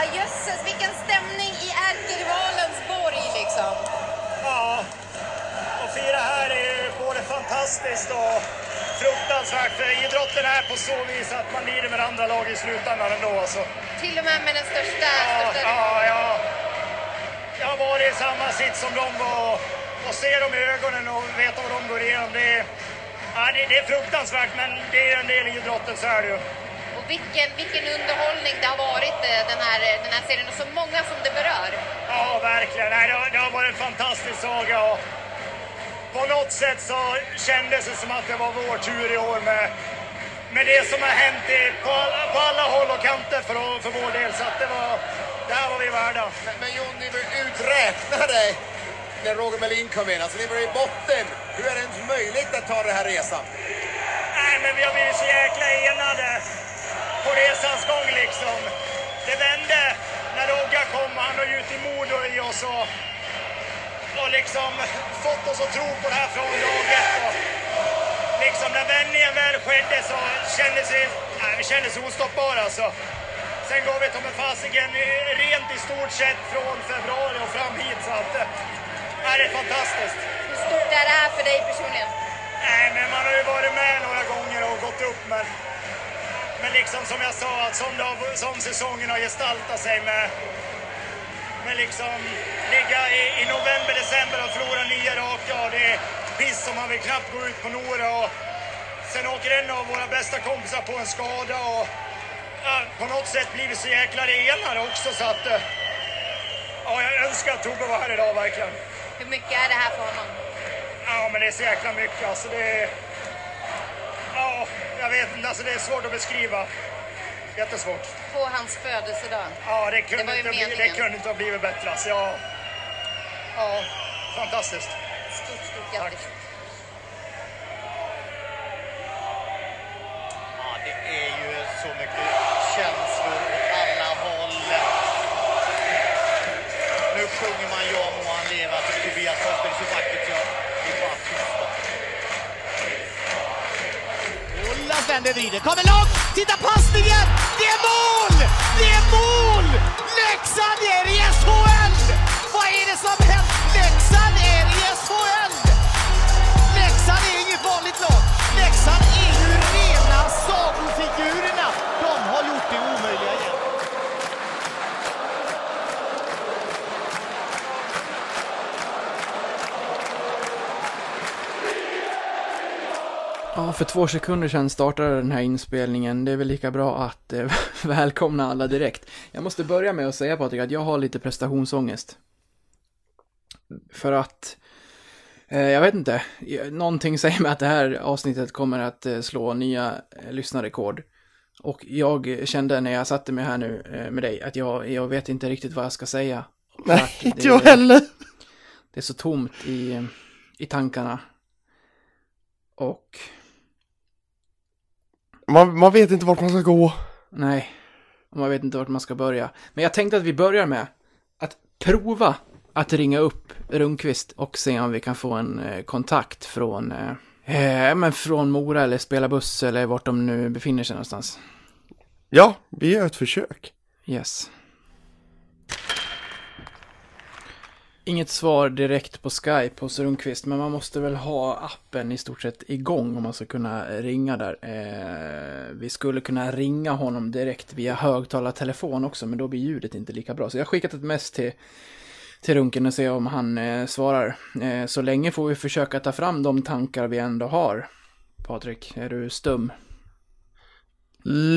Ja, jösses, vilken stämning i ärkerivalens borg liksom. Ja, och fira här är ju både fantastiskt och fruktansvärt. För idrotten är på så vis att man lider med andra lag i slutändan ändå. Så. Till och med med den största... Ja, största... ja, ja. Jag har varit i samma sits som de var och se dem i ögonen och veta vad de går igenom. Det är, ja, det, det är fruktansvärt, men det är en del i idrotten, så är det ju. Vilken, vilken underhållning det har varit eh, den här, den här serien och så många som det berör. Ja, verkligen. Nej, det, har, det har varit en fantastisk saga. Och på något sätt så kändes det som att det var vår tur i år med, med det som har hänt i, på, alla, på alla håll och kanter för, för vår del. Så att det, var, det här var vi värda. Men, men Jon, ni var uträknade när Roger Melin kom in. Alltså ni var i botten. Hur är det ens möjligt att ta den här resan? Nej, men vi har blivit så jäkla enade på resans gång liksom. Det vände när Rogga kom. Han har gjutit mod i oss och, och liksom fått oss att tro på det här från dag ett. Och liksom när vändningen väl skedde så kändes vi, nej, vi kändes ostoppbara. Så. Sen går vi ta med fasiken rent i stort sett från februari och fram hit. Så att, nej, det är fantastiskt. Hur stort är det här för dig personligen? Nej, men man har ju varit med några gånger och gått upp. Men, men liksom som jag sa, att som, har, som säsongen har gestaltat sig med, med liksom ligga i, i november, december och förlora nio raka. Och det är piss som man vill knappt gå ut på Nora. Och sen åker en av våra bästa kompisar på en skada. Och, ja, på något sätt blir vi så jäkla enade också så att... eh, Ja, jag önskar att Tobbe var här idag verkligen. Hur mycket är det här för honom? Ja, men det är så jäkla mycket. Alltså det är... Vet inte. Alltså det är svårt att beskriva. Jättesvårt. På hans födelsedag. Ja, det kunde, Det inte, bli, det meningen. kunde inte ha blivit bättre. Alltså, ja, ja, fantastiskt. Stort, stort grattis. Det vrider, kommer långt! Titta passningen! Det är mål! Det är mål! Leksand är i SHL! Vad är det som hänt? Leksand är i SHL! Leksand är inget vanligt lag. Leksand är ju rena sagofigurer. För två sekunder sedan startade den här inspelningen. Det är väl lika bra att eh, välkomna alla direkt. Jag måste börja med att säga Patrik att jag har lite prestationsångest. För att, eh, jag vet inte, någonting säger mig att det här avsnittet kommer att eh, slå nya eh, lyssnarrekord. Och jag kände när jag satte mig här nu eh, med dig att jag, jag vet inte riktigt vad jag ska säga. Nej, inte jag heller. Det är så tomt i, i tankarna. Och Man, man vet inte vart man ska gå. Nej, man vet inte vart man ska börja. Men jag tänkte att vi börjar med att prova att ringa upp Rundqvist och se om vi kan få en eh, kontakt från, eh, eh, men från Mora eller spela buss eller vart de nu befinner sig någonstans. Ja, vi gör ett försök. Yes. Inget svar direkt på Skype hos Rundqvist, men man måste väl ha appen i stort sett igång om man ska kunna ringa där. Eh, vi skulle kunna ringa honom direkt via högtalartelefon också, men då blir ljudet inte lika bra. Så jag har skickat ett mess till, till Runken och se om han eh, svarar. Eh, så länge får vi försöka ta fram de tankar vi ändå har. Patrik, är du stum?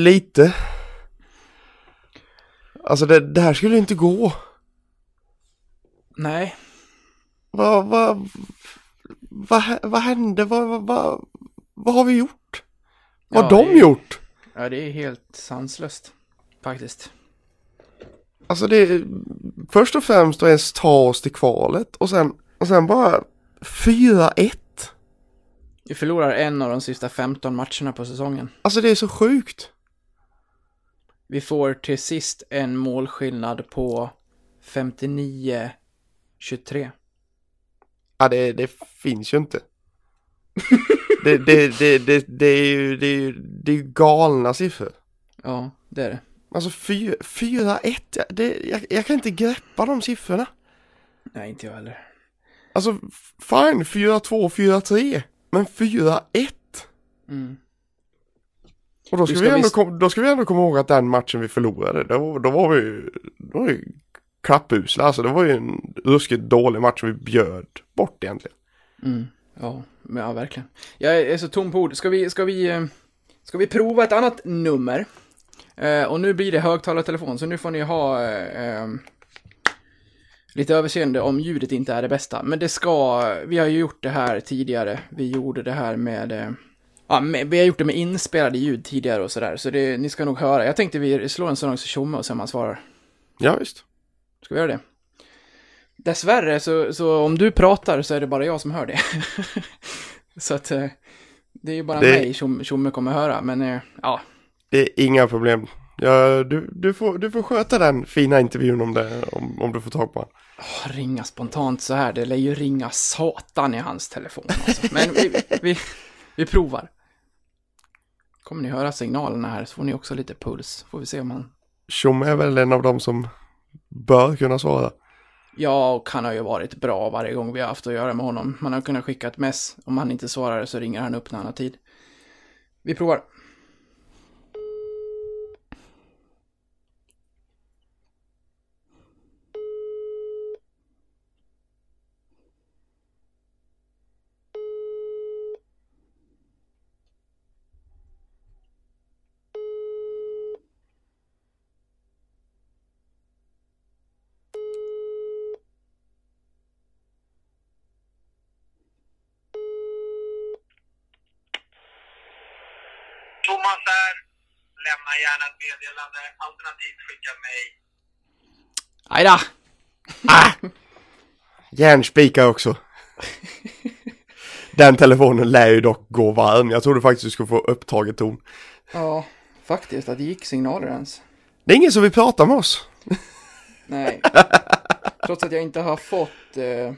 Lite. Alltså det, det här skulle inte gå. Nej, Vad, vad, vad, vad hände? Vad, vad, vad, vad har vi gjort? Vad har Ja, de det- gjort? ja, det är helt sanslöst. Faktiskt. Alltså det är först och främst att ens ta oss till kvalet och sen, och sen bara 4-1. Vi förlorar en av de sista 15 matcherna på säsongen. Alltså det är så sjukt. Vi får till sist en målskillnad på 59-23. Ja det, det finns ju inte. det, det, det, det, det är ju det är, ju- det är galna siffror. Ja, det är det. Alltså fy- 4-1, ja, det, jag, jag kan inte greppa de siffrorna. Nej, inte jag heller. Alltså fine, 4-2, 4-3. Men 4-1. Mm. Och då ska, ska vi ändå visst- kom, då ska vi ändå komma ihåg att den matchen vi förlorade, då, då var vi då var vi klappusla. Alltså det var ju en ruskigt dålig match som vi bjöd bort egentligen. Mm. Ja, ja, verkligen. Jag är så tom på ord. Ska vi, ska vi, eh, ska vi prova ett annat nummer? Eh, och nu blir det högtalartelefon, så nu får ni ha eh, eh, lite överseende om ljudet inte är det bästa. Men det ska, vi har ju gjort det här tidigare. Vi gjorde det här med, eh, ja, vi har gjort det med inspelade ljud tidigare och sådär. Så det, ni ska nog höra. Jag tänkte vi slår en sån till Tjomme och se om han svarar. Ja visst. Ska vi göra det? Dessvärre, så, så om du pratar så är det bara jag som hör det. så att eh, det är ju bara Det- mig Tjom- Tjomme kommer höra, men eh, ja. Det är inga problem. Ja, du, du, får, du får sköta den fina intervjun om, det, om, om du får tag på den. Åh, ringa spontant så här, det lär ju ringa satan i hans telefon. Alltså. Men vi, vi, vi provar. Kommer ni höra signalerna här så får ni också lite puls. Får vi se om han... Tjomme är väl en av dem som bör kunna svara. Ja, och han har ju varit bra varje gång vi har haft att göra med honom. Man har kunnat skicka ett mess. Om han inte svarar så ringer han upp när han har tid. Vi provar. Thomas här. Lämna gärna ett meddelande. Alternativt skicka mejl. Aj då! Järnspikar också. Den telefonen lär ju dock gå varm. Jag trodde faktiskt du skulle få upptaget ton. Ja, faktiskt. Att det gick signaler ens. Det är ingen som vill prata med oss. Nej. Trots att jag inte har fått eh,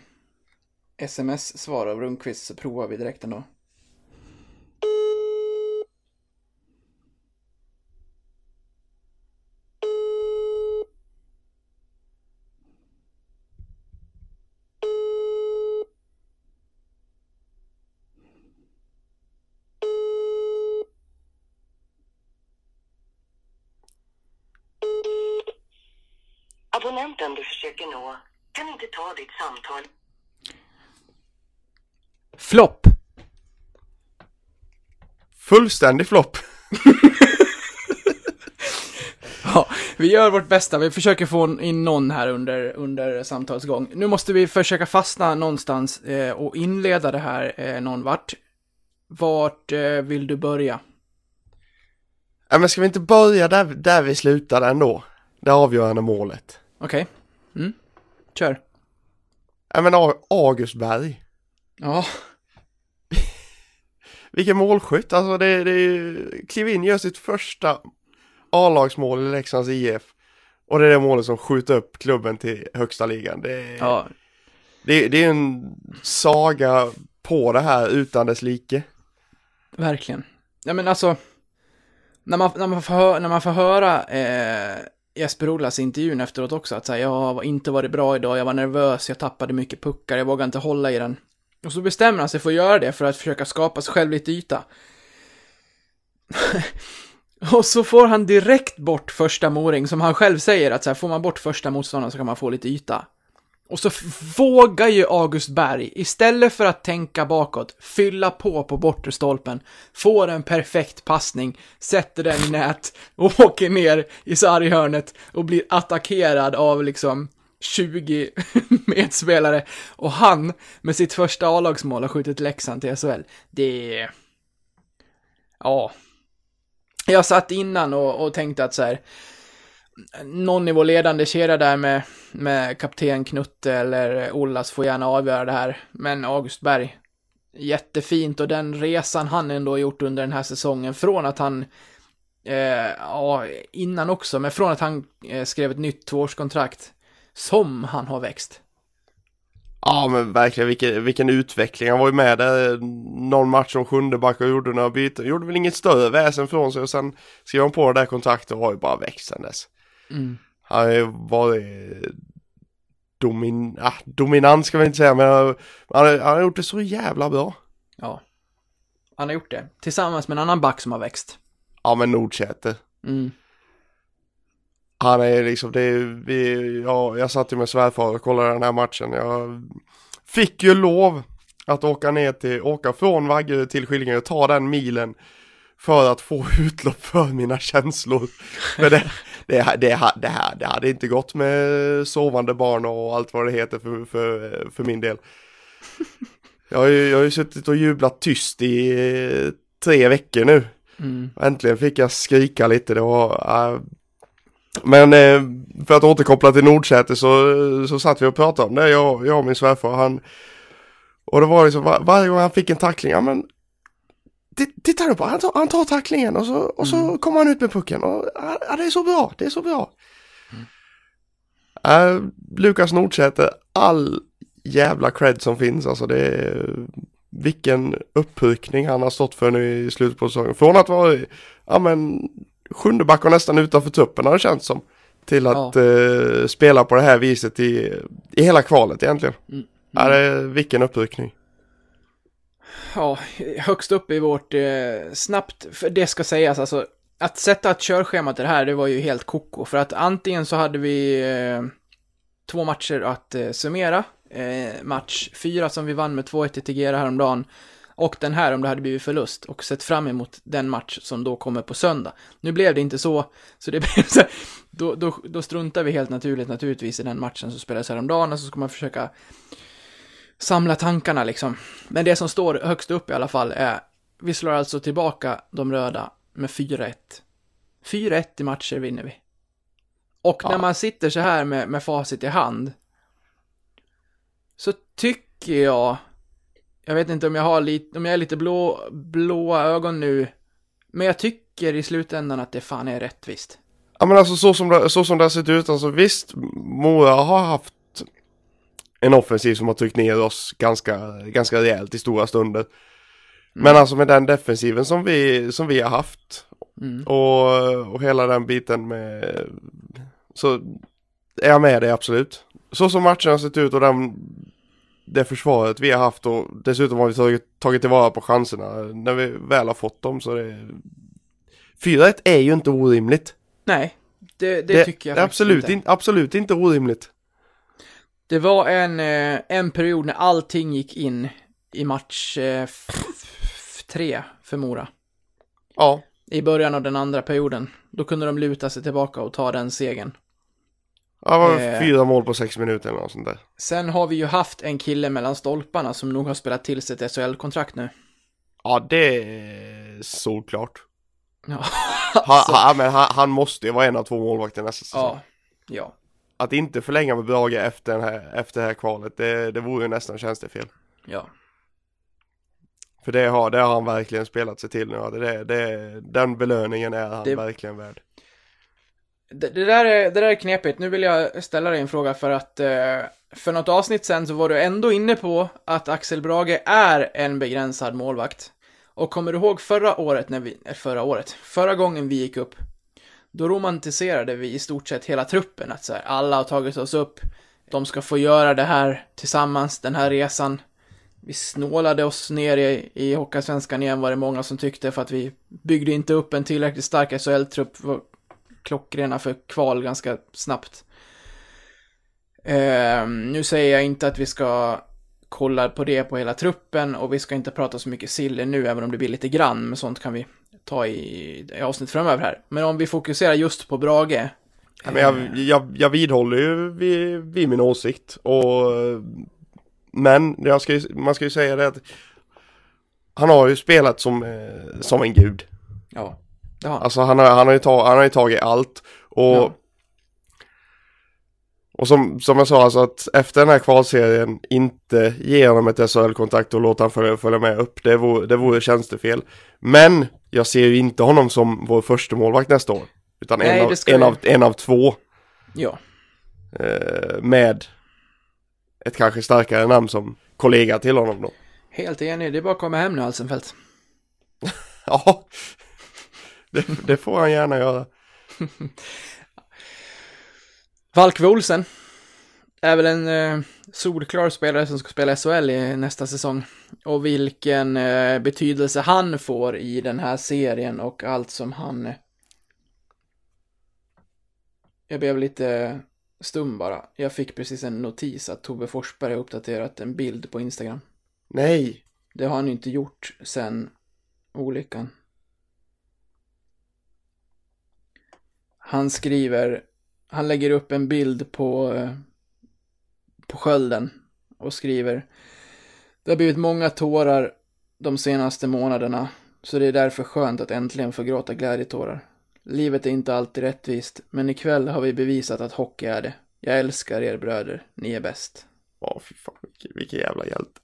sms-svar av Rundqvist så provar vi direkt ändå. Abonnenten du försöker nå kan inte ta ditt samtal. Flopp! Fullständig flopp. Ja, vi gör vårt bästa. Vi försöker få in någon här under, under samtalsgång. Nu måste vi försöka fastna någonstans eh, och inleda det här eh, någon vart. Vart eh, vill du börja? Ja, men ska vi inte börja där, där vi slutade ändå? Det avgörande målet. Okej. Mm. Kör. Ja, men August Berg. Ja, Vilken målskytt. Alltså det, det är ju... Kliv in, gör sitt första A-lagsmål i Leksands IF. Och det är det målet som skjuter upp klubben till högsta ligan. Det, är- ja. det, det är en saga på det här utan dess like. Verkligen. Ja men alltså, när man, när man, får, hö- när man får höra eh, Jesper Olas intervjun efteråt också, att säga jag har inte varit bra idag, jag var nervös, jag tappade mycket puckar, jag vågade inte hålla i den. Och så bestämmer han sig för att göra det för att försöka skapa sig själv lite yta. och så får han direkt bort första moring, som han själv säger att så här, får man bort första motståndaren så kan man få lite yta. Och så vågar ju August Berg, istället för att tänka bakåt, fylla på på bortre stolpen, får en perfekt passning, sätter den i nät och åker ner i sarghörnet och blir attackerad av liksom 20 medspelare. Och han, med sitt första A-lagsmål, har skjutit Leksand till SHL. Det. Ja. Jag satt innan och, och tänkte att så här, någon nivå ledande kedja där med, med kapten Knutte eller Ollas får gärna avgöra det här. Men August Berg, jättefint och den resan han ändå gjort under den här säsongen från att han, eh, ja, innan också, men från att han eh, skrev ett nytt tvåårskontrakt som han har växt. Ja men verkligen vilken, vilken utveckling. Han var ju med där någon match som sjunde back och gjorde några byten. Gjorde väl inget större väsen från sig och sen skrev han på det där kontraktet och har ju bara växt sen dess. Mm. Han har varit domin, ah, dominant ska vi inte säga men han, han, har- han har gjort det så jävla bra. Ja. Han har gjort det. Tillsammans med en annan back som har växt. Ja men Nordsäter. Mm. Han är liksom, det är, vi, ja, jag satt ju med svärfar och kollade den här matchen. Jag fick ju lov att åka ner till, åka från Vaggeryd till Skillinge och ta den milen för att få utlopp för mina känslor. För det, det, det, det, här, det hade inte gått med sovande barn och allt vad det heter för, för, för min del. Jag har, ju, jag har ju suttit och jublat tyst i tre veckor nu. Mm. Äntligen fick jag skrika lite, det var... äh, men eh, för att återkoppla till Nordsäter så, så satt vi och pratade om det, jag, jag och min svärfar. Han, och det var liksom var, varje gång han fick en tackling, ja men ti- Titta nu på, han tar, han tar tacklingen och så, och så kommer han ut med pucken. Och, ja, ja, det är så bra, det är så bra. Äh, Lukas Nordsäter, all jävla cred som finns, alltså det är vilken uppryckning han har stått för nu i slutet på säsongen. Från att vara, ja men, sjunde back och nästan utanför truppen har det känts som. Till att eh, spela på det här viset i, i hela kvalet egentligen. Mm. Ja, det är, vilken uppryckning. Ja, högst upp i vårt eh, snabbt, för det ska sägas alltså, att sätta ett körschema till det här, det var ju helt koko. För att antingen så hade vi eh, två matcher att eh, summera. Eh, match fyra som vi vann med 2-1 i Tegera häromdagen. Och den här om det hade blivit förlust och sett fram emot den match som då kommer på söndag. Nu blev det inte så, så det blev så här, då, då, då struntar vi helt naturligt naturligtvis i den matchen som spelades häromdagen och så ska man försöka samla tankarna liksom. Men det som står högst upp i alla fall är, vi slår alltså tillbaka de röda med 4-1. 4-1 i matcher vinner vi. Och när Ja. man sitter så här med, med facit i hand, så tycker jag, jag vet inte om jag har lite, om jag är lite blå, blåa ögon nu, men jag tycker i slutändan att det fan är rättvist. Ja men alltså så som det, så som det har sett ut, alltså visst, Mora har haft en offensiv som har tryckt ner oss ganska, ganska rejält i stora stunder. Men alltså med den defensiven som vi, som vi har haft Mm. och, och hela den biten med, så är jag med dig absolut. Så som matchen har sett ut och den, det försvaret vi har haft och dessutom har vi tagit, tagit tillvara på chanserna när vi väl har fått dem så det 4-1 är ju inte orimligt. Nej, det, det, tycker jag det är faktiskt absolut, in, absolut inte orimligt. Det var en, eh, en period när allting gick in i match eh, tre för Mora. Ja, I början av den andra perioden. Då kunde de luta sig tillbaka och ta den segern. det var Eh. fyra mål på sex minuter eller något sånt där. Sen har vi ju haft en kille mellan stolparna som nog har spelat till sig ett SHL-kontrakt nu. Ja, det är solklart. Ja. Ha, ha, men han, han måste ju vara en av två målvakter nästa säsong. ja. Ja. Att inte förlänga med Brage efter, den här, efter det här kvalet, det, det vore ju nästan tjänstefel. Ja. För det har, det har han verkligen spelat sig till nu. Det, det, den belöningen är han Det- verkligen värd. Det, det, där är, det där är knepigt. Nu vill jag ställa dig en fråga för att eh, för något avsnitt sen så var du ändå inne på att Axel Brage är en begränsad målvakt. Och kommer du ihåg förra året när vi, eh, förra året, förra gången vi gick upp, då romantiserade vi i stort sett hela truppen att så här, alla har tagit oss upp, de ska få göra det här tillsammans, den här resan. Vi snålade oss ner i, i Hockeyallsvenskan igen var det många som tyckte för att vi byggde inte upp en tillräckligt stark SHL-trupp, var klockrena för kval ganska snabbt. Eh, nu säger jag inte att vi ska kolla på det på hela truppen och vi ska inte prata så mycket Sille nu, även om det blir lite grann, men sånt kan vi ta i, i avsnitt framöver här. Men om vi fokuserar just på Brage. Ja, men jag, jag, jag vidhåller ju vid, vid min åsikt och men jag ska ju, man ska ju säga det att han har ju spelat som, eh, som en gud. Ja, det har han. Alltså han har, han har, ju, tag, han har ju tagit allt och Ja. Och som, som jag sa, alltså att efter den här kvalserien inte ge honom ett SHL-kontrakt och låta honom följa, följa med upp, det vore, det vore tjänstefel. Men jag ser ju inte honom som vår första målvakt nästa år. Utan Nej, en, av, en, av, en av två Ja, eh, med ett kanske starkare namn som kollega till honom då. Helt enig, det är bara att komma hem nu Alsenfelt. Ja, det, det får han gärna göra. Valkve Olsen är väl en eh, solklar spelare som ska spela SHL i nästa säsong. Och vilken eh, betydelse han får i den här serien och allt som han... Jag blev lite stum bara. Jag fick precis en notis att Tobbe Forsberg har uppdaterat en bild på Instagram. Nej, Det har han ju inte gjort sen olyckan. Han skriver, han lägger upp en bild på, eh, på skölden och skriver Det har blivit många tårar de senaste månaderna, så det är därför skönt att äntligen få gråta glädjetårar. Livet är inte alltid rättvist, men ikväll har vi bevisat att hockey är det. Jag älskar er bröder, ni är bäst. ja fy fan vilken, vilken jävla hjälte.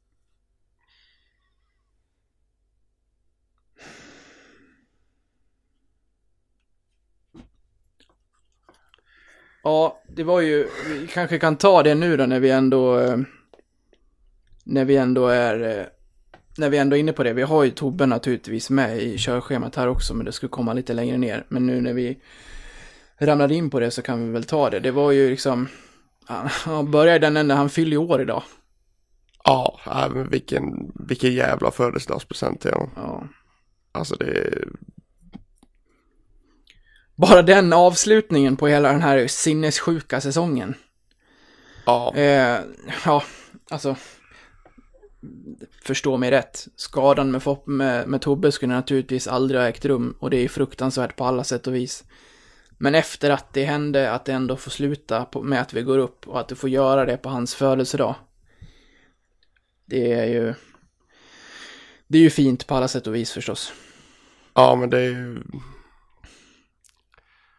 Ja, det var ju, vi kanske kan ta det nu då när vi ändå, eh, när vi ändå är, eh, när vi ändå är inne på det. Vi har ju Tobbe naturligtvis med i körschemat här också, men det skulle komma lite längre ner. Men nu när vi ramlade in på det så kan vi väl ta det. Det var ju liksom, han- började den änden, han fyller ju år idag. Ja, men vilken, vilken jävla födelsedagspresent till honom. Ja. Alltså det Bara den avslutningen på hela den här sinnessjuka säsongen. ja, Eh, ja, alltså. Förstå mig rätt. Skadan med, Fop- med, med Tobbe skulle naturligtvis aldrig ha ägt rum och det är fruktansvärt på alla sätt och vis. Men efter att det hände, att det ändå får sluta på, med att vi går upp och att du får göra det på hans födelsedag. Det är ju... Det är ju fint på alla sätt och vis förstås. ja men det är ju,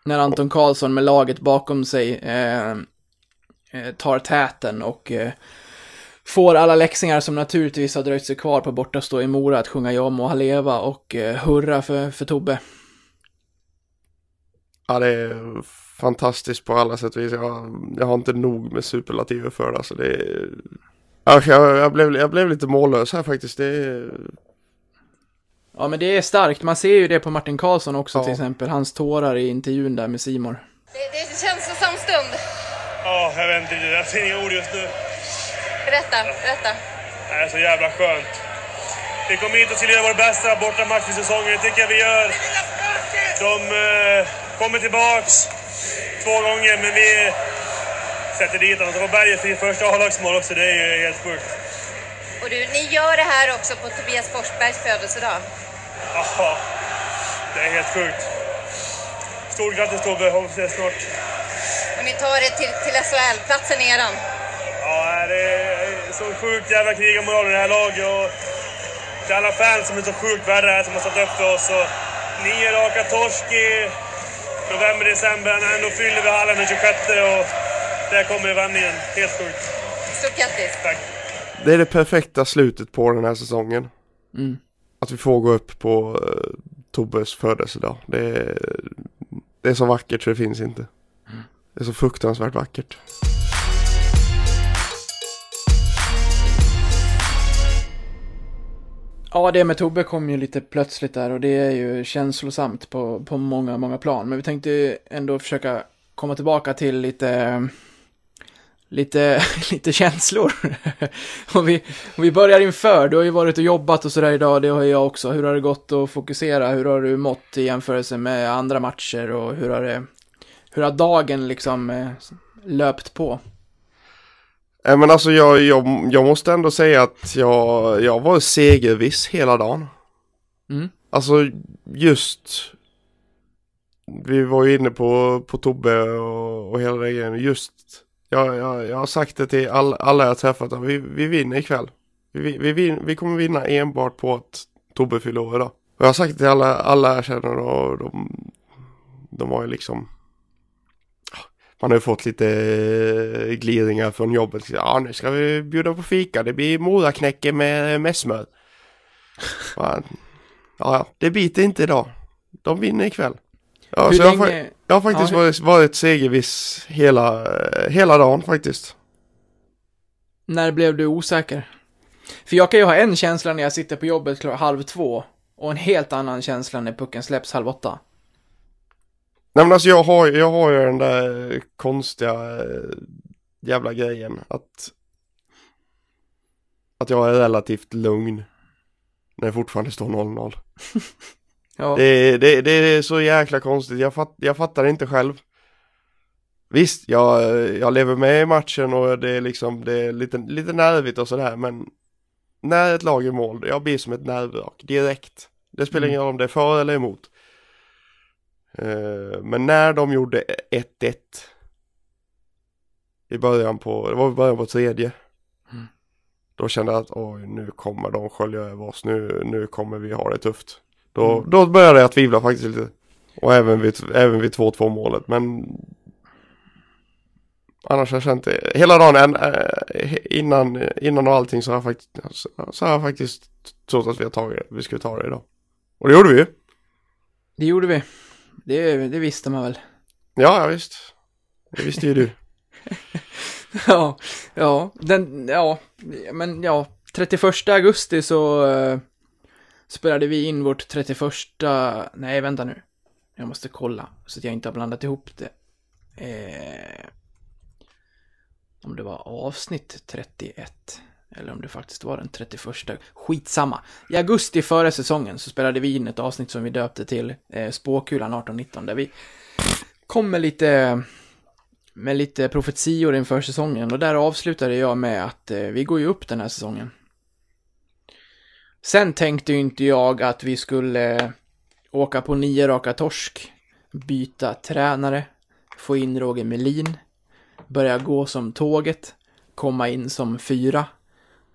när Anton Karlsson med laget bakom sig eh, eh, tar täten och eh, får alla läxingar som naturligtvis har dröjt sig kvar på bortastå i Mora att sjunga Ja må han leva och eh, hurra för, för Tobbe. ja det är fantastiskt på alla sätt och vis. Jag, jag har inte nog med superlativer för det. Alltså det är, jag, jag, blev, jag blev lite mållös här faktiskt. Det är, Ja men det är starkt, man ser ju det på Martin Karlsson också Ja. till exempel, hans tårar i intervjun där med Simor. Det, det är en känslosam stund. Ja, jag vet inte. Jag ser inga ord just nu. Berätta, berätta. Det är så jävla skönt. Vi kom hit och skulle göra vår bästa bortamatch i säsongen. Det tycker jag vi gör. De eh, kommer tillbaks två gånger, men vi sätter dit dem. Så var Berget sitt första A-lagsmål också. Det är ju helt sjukt. Och du, ni gör det här också på Tobias Forsbergs födelsedag. Ja, det är helt sjukt. Stort grattis Tobbe, hoppas vi ses snart. Och ni tar er till, till SHL, platsen är eran. Ja, det är så sjukt jävla krigarmoral i det här laget och till alla fans som är så sjukt värda här som har stått upp för oss. Och nio raka torsk i november, december. Ändå fyller vi hallen den 26 och där kommer vändningen. Helt sjukt. Stort grattis. Tack. Det är det perfekta slutet på den här säsongen. Mm. Att vi får gå upp på uh, Tobbes födelsedag. Det är, det är så vackert så det finns inte. Det är så fruktansvärt vackert. Ja, det med Tobbe kom ju lite plötsligt där och det är ju känslosamt på, på många, många plan. Men vi tänkte ändå försöka komma tillbaka till lite, lite, lite känslor. och vi, och vi börjar inför, du har ju varit och jobbat och sådär idag, det har jag också. Hur har det gått att fokusera? Hur har du mått i jämförelse med andra matcher och hur har det, hur har dagen liksom eh, löpt på? Eh, Men alltså jag, jag, jag måste ändå säga att jag, jag var segerviss hela dagen. Mm. Alltså just Vi var ju inne på, på Tobbe och, och hela den grejen. Just jag, jag, jag har sagt det till all, alla jag träffat vi, vi vinner ikväll. Vi, vi, vi, vi kommer vinna enbart på att Tobbe fyller år idag. Och jag har sagt det till alla, alla jag känner och de, de har ju liksom man har ju fått lite gliringar från jobbet. Ja, nu ska vi bjuda på fika. Det blir moraknäcke med, med smör. Fan. Ja, det biter inte idag. De vinner ikväll. Ja, hur länge... jag har faktiskt Ja, varit, varit segerviss hela, hela dagen faktiskt. När blev du osäker? För jag kan ju ha en känsla när jag sitter på jobbet klockan halv två och en helt annan känsla när pucken släpps halv åtta. Nej men alltså jag har, jag har ju den där konstiga eh, jävla grejen att att jag är relativt lugn när det fortfarande står 0-0. Ja, Det, det, det är så jäkla konstigt, jag, fatt, jag fattar inte själv. Visst, jag, jag lever med i matchen och det är liksom, det är lite, lite nervigt och sådär men när ett lag är mål, jag blir som ett nervvrak direkt. Det spelar ingen roll om det är för eller emot. Eh, men när de gjorde 1-1 i början på, det var i början på tredje. Mm. Då kände jag att oj, nu kommer de skölja över oss, nu, nu kommer vi ha det tufft. Då, Mm. då började jag tvivla faktiskt lite. Och även vid, även vid 2-2 målet, men Annars har jag känt det, hela dagen äh, innan, innan och allting så har jag faktiskt, så, har jag faktiskt trott att vi har tagit det, vi skulle ta det idag. Och det gjorde vi ju. det gjorde vi. Det, det visste man väl. Ja, ja visst. Det visste ju du. Ja, ja, den, ja, men ja, 31 augusti så eh, spelade vi in vårt 31, nej vänta nu, jag måste kolla så att jag inte har blandat ihop det. Eh, om det var avsnitt 31 eller om det faktiskt var den 31, skitsamma. I augusti förra säsongen så spelade vi in ett avsnitt som vi döpte till eh, Spåkulan 18-19 där vi kom med lite med lite profetior inför säsongen och där avslutade jag med att eh, vi går ju upp den här säsongen. Sen tänkte ju inte jag att vi skulle åka på nio raka torsk, byta tränare, få in Roger Melin, börja gå som tåget, komma in som fyra,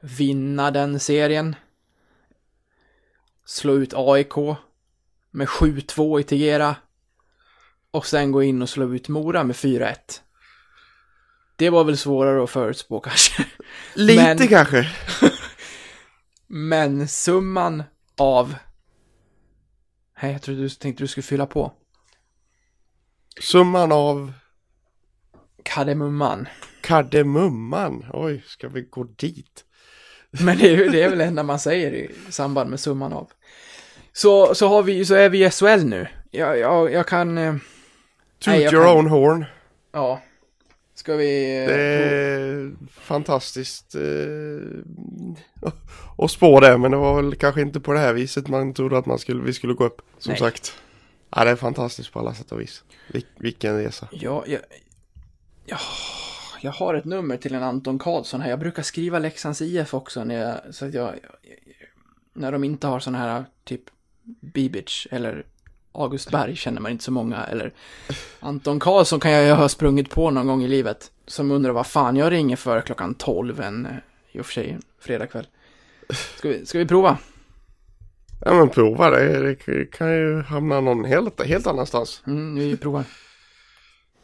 vinna den serien, slå ut AIK med 7-2 i Tegera och sen gå in och slå ut Mora med 4-1. Det var väl svårare att förutspå kanske. Lite Men- kanske. Men summan av... Nej, jag trodde du tänkte du skulle fylla på. Summan av Kardemumman. kardemumman. Oj, ska vi gå dit? Men det är, det är väl det enda man säger i samband med summan av. Så, så, har vi, så är vi i SHL nu. Jag, jag, jag kan... eh, Toot your kan- own horn. Ja. Ska vi... eh, Det är fantastiskt eh, att spå det, men det var väl kanske inte på det här viset man trodde att man skulle, vi skulle gå upp. Som Nej. sagt. Ja, det är fantastiskt på alla sätt och vis. Vil, vilken resa. Ja, jag, ja, jag har ett nummer till en Anton Karlsson här. Jag brukar skriva Leksands IF också när jag, så att jag, när de inte har såna här typ Bibic eller August Berg känner man inte så många eller Anton Karlsson kan jag ju ha sprungit på någon gång i livet som undrar vad fan jag ringer för klockan 12 en, eh, i och för sig fredagkväll. Ska vi, ska vi prova? Ja men prova det, det kan ju hamna någon helt, helt annanstans. Mm, vi provar.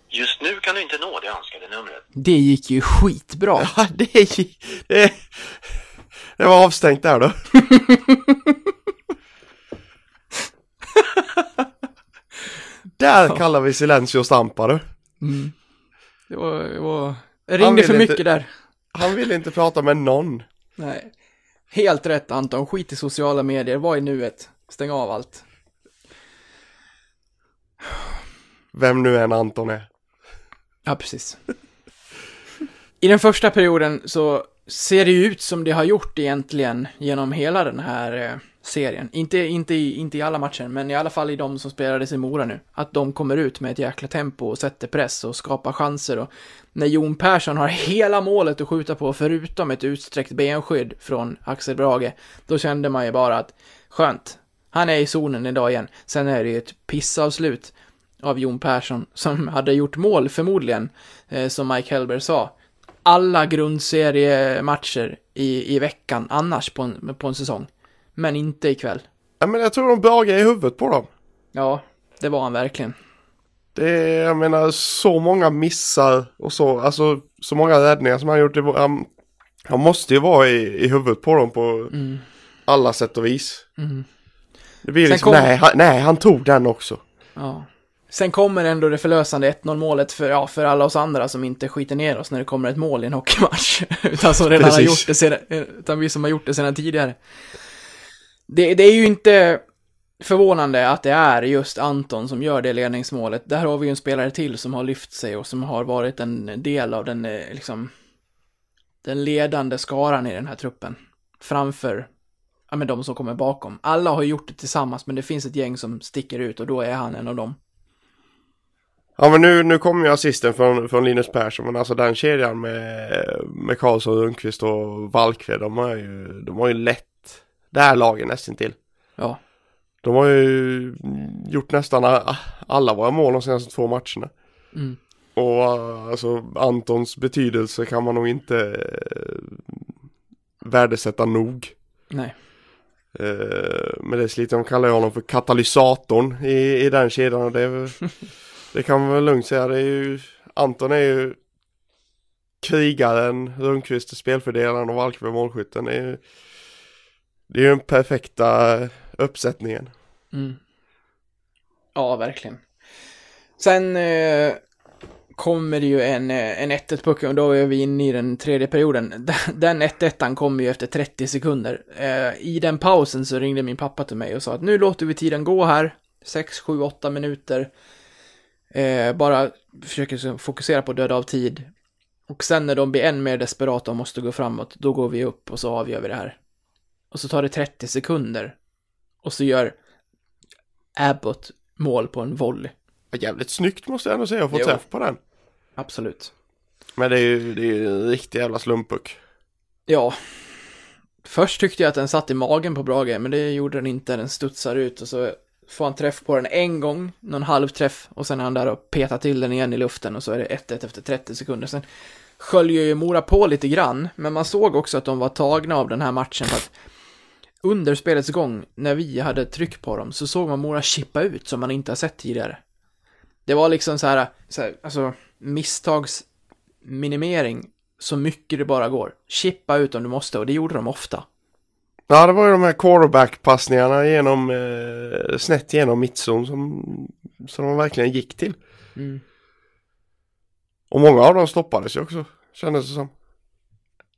Just nu kan du inte nå det önskade numret. Det gick ju skitbra. Ja, det, ju- det, det var avstängt där då. där kallar vi silencio stampa du. Det var, det var... Jag ringde för inte- mycket där. Han ville inte prata med någon. Nej. Helt rätt Anton, skit i sociala medier, var i nuet. Stäng av allt. Vem nu än Anton är. Ja, precis. I den första perioden så ser det ju ut som det har gjort egentligen genom hela den här eh, serien. Inte, inte, i, inte i alla matcher, men i alla fall i de som spelades i Mora nu. Att de kommer ut med ett jäkla tempo och sätter press och skapar chanser. Och när Jon Persson har hela målet att skjuta på, förutom ett utsträckt benskydd från Axel Brage, då kände man ju bara att skönt, han är i zonen idag igen. Sen är det ju ett pissavslut av Jon Persson som hade gjort mål förmodligen, eh, som Mike Hellberg sa. Alla grundseriematcher i, i veckan annars på en, på en säsong. Men inte ikväll. Ja men jag tror de bögar i huvudet på dem. Ja, det var han verkligen. Det är, jag menar, så många missar och så, alltså så många räddningar som han gjort. Han, han måste ju vara i, i huvudet på dem på alla sätt och vis. Mm. Det blir Sen liksom, kom- nej, han, nej, han tog den också. Ja. Sen kommer ändå det förlösande 1-0 målet för, ja, för alla oss andra som inte skiter ner oss när det kommer ett mål i en hockeymatch. utan som redan har Precis. gjort det sedan, utan vi som har gjort det sedan tidigare. Det, det är ju inte förvånande att det är just Anton som gör det ledningsmålet. Där har vi ju en spelare till som har lyft sig och som har varit en del av den, eh, liksom, den ledande skaran i den här truppen. Framför, ja men de som kommer bakom. Alla har gjort det tillsammans, men det finns ett gäng som sticker ut och då är han en av dem. Ja men nu, nu kommer ju assisten från, från Linus Persson men alltså den kedjan med, med Karlsson, Rundqvist och Valkve de har ju, de har ju lätt det här laget nästan till. Ja. De har ju gjort nästan alla våra mål de senaste två matcherna. Mm. Och alltså Antons betydelse kan man nog inte uh, värdesätta nog. Nej. Uh, men dessutom kallar jag honom för katalysatorn i, i den kedjan och det, är det kan man väl lugnt säga. Det är ju, Anton är ju krigaren, Rundqvist är spelfördelaren och Valkve målskytten. Det är ju det är ju den perfekta uppsättningen. Mm. Ja, verkligen. Sen eh, kommer det ju en, eh, en 1-1 puck och då är vi inne i den tredje perioden. Den 1-1 kommer ju efter 30 sekunder. Eh, I den pausen så ringde min pappa till mig och sa att nu låter vi tiden gå här. 6, 7, 8 minuter. Eh, bara försöker fokusera på att döda av tid. Och sen när de blir än mer desperata och måste gå framåt, då går vi upp och så avgör vi det här. Och så tar det 30 sekunder. Och så gör Abbott mål på en volley. Jävligt snyggt måste jag ändå säga att få träff på den. Absolut. Men det är ju, det är ju en riktig jävla slumpuck. Ja. Först tyckte jag att den satt i magen på Brage, men det gjorde den inte. Den studsar ut och så får han träff på den en gång, någon halvträff, och sen är han där och petar till den igen i luften och så är det 1-1 efter 30 sekunder. Sen sköljer ju Mora på lite grann, men man såg också att de var tagna av den här matchen för att under spelets gång, när vi hade tryck på dem, så såg man Mora chippa ut som man inte har sett tidigare. Det var liksom så här, så här alltså misstagsminimering så mycket det bara går. Chippa ut om du måste och det gjorde de ofta. Ja, det var ju de här quarterback-passningarna genom, eh, snett genom mittzon som, som de verkligen gick till. Mm. Och många av dem stoppades ju också, kändes det som.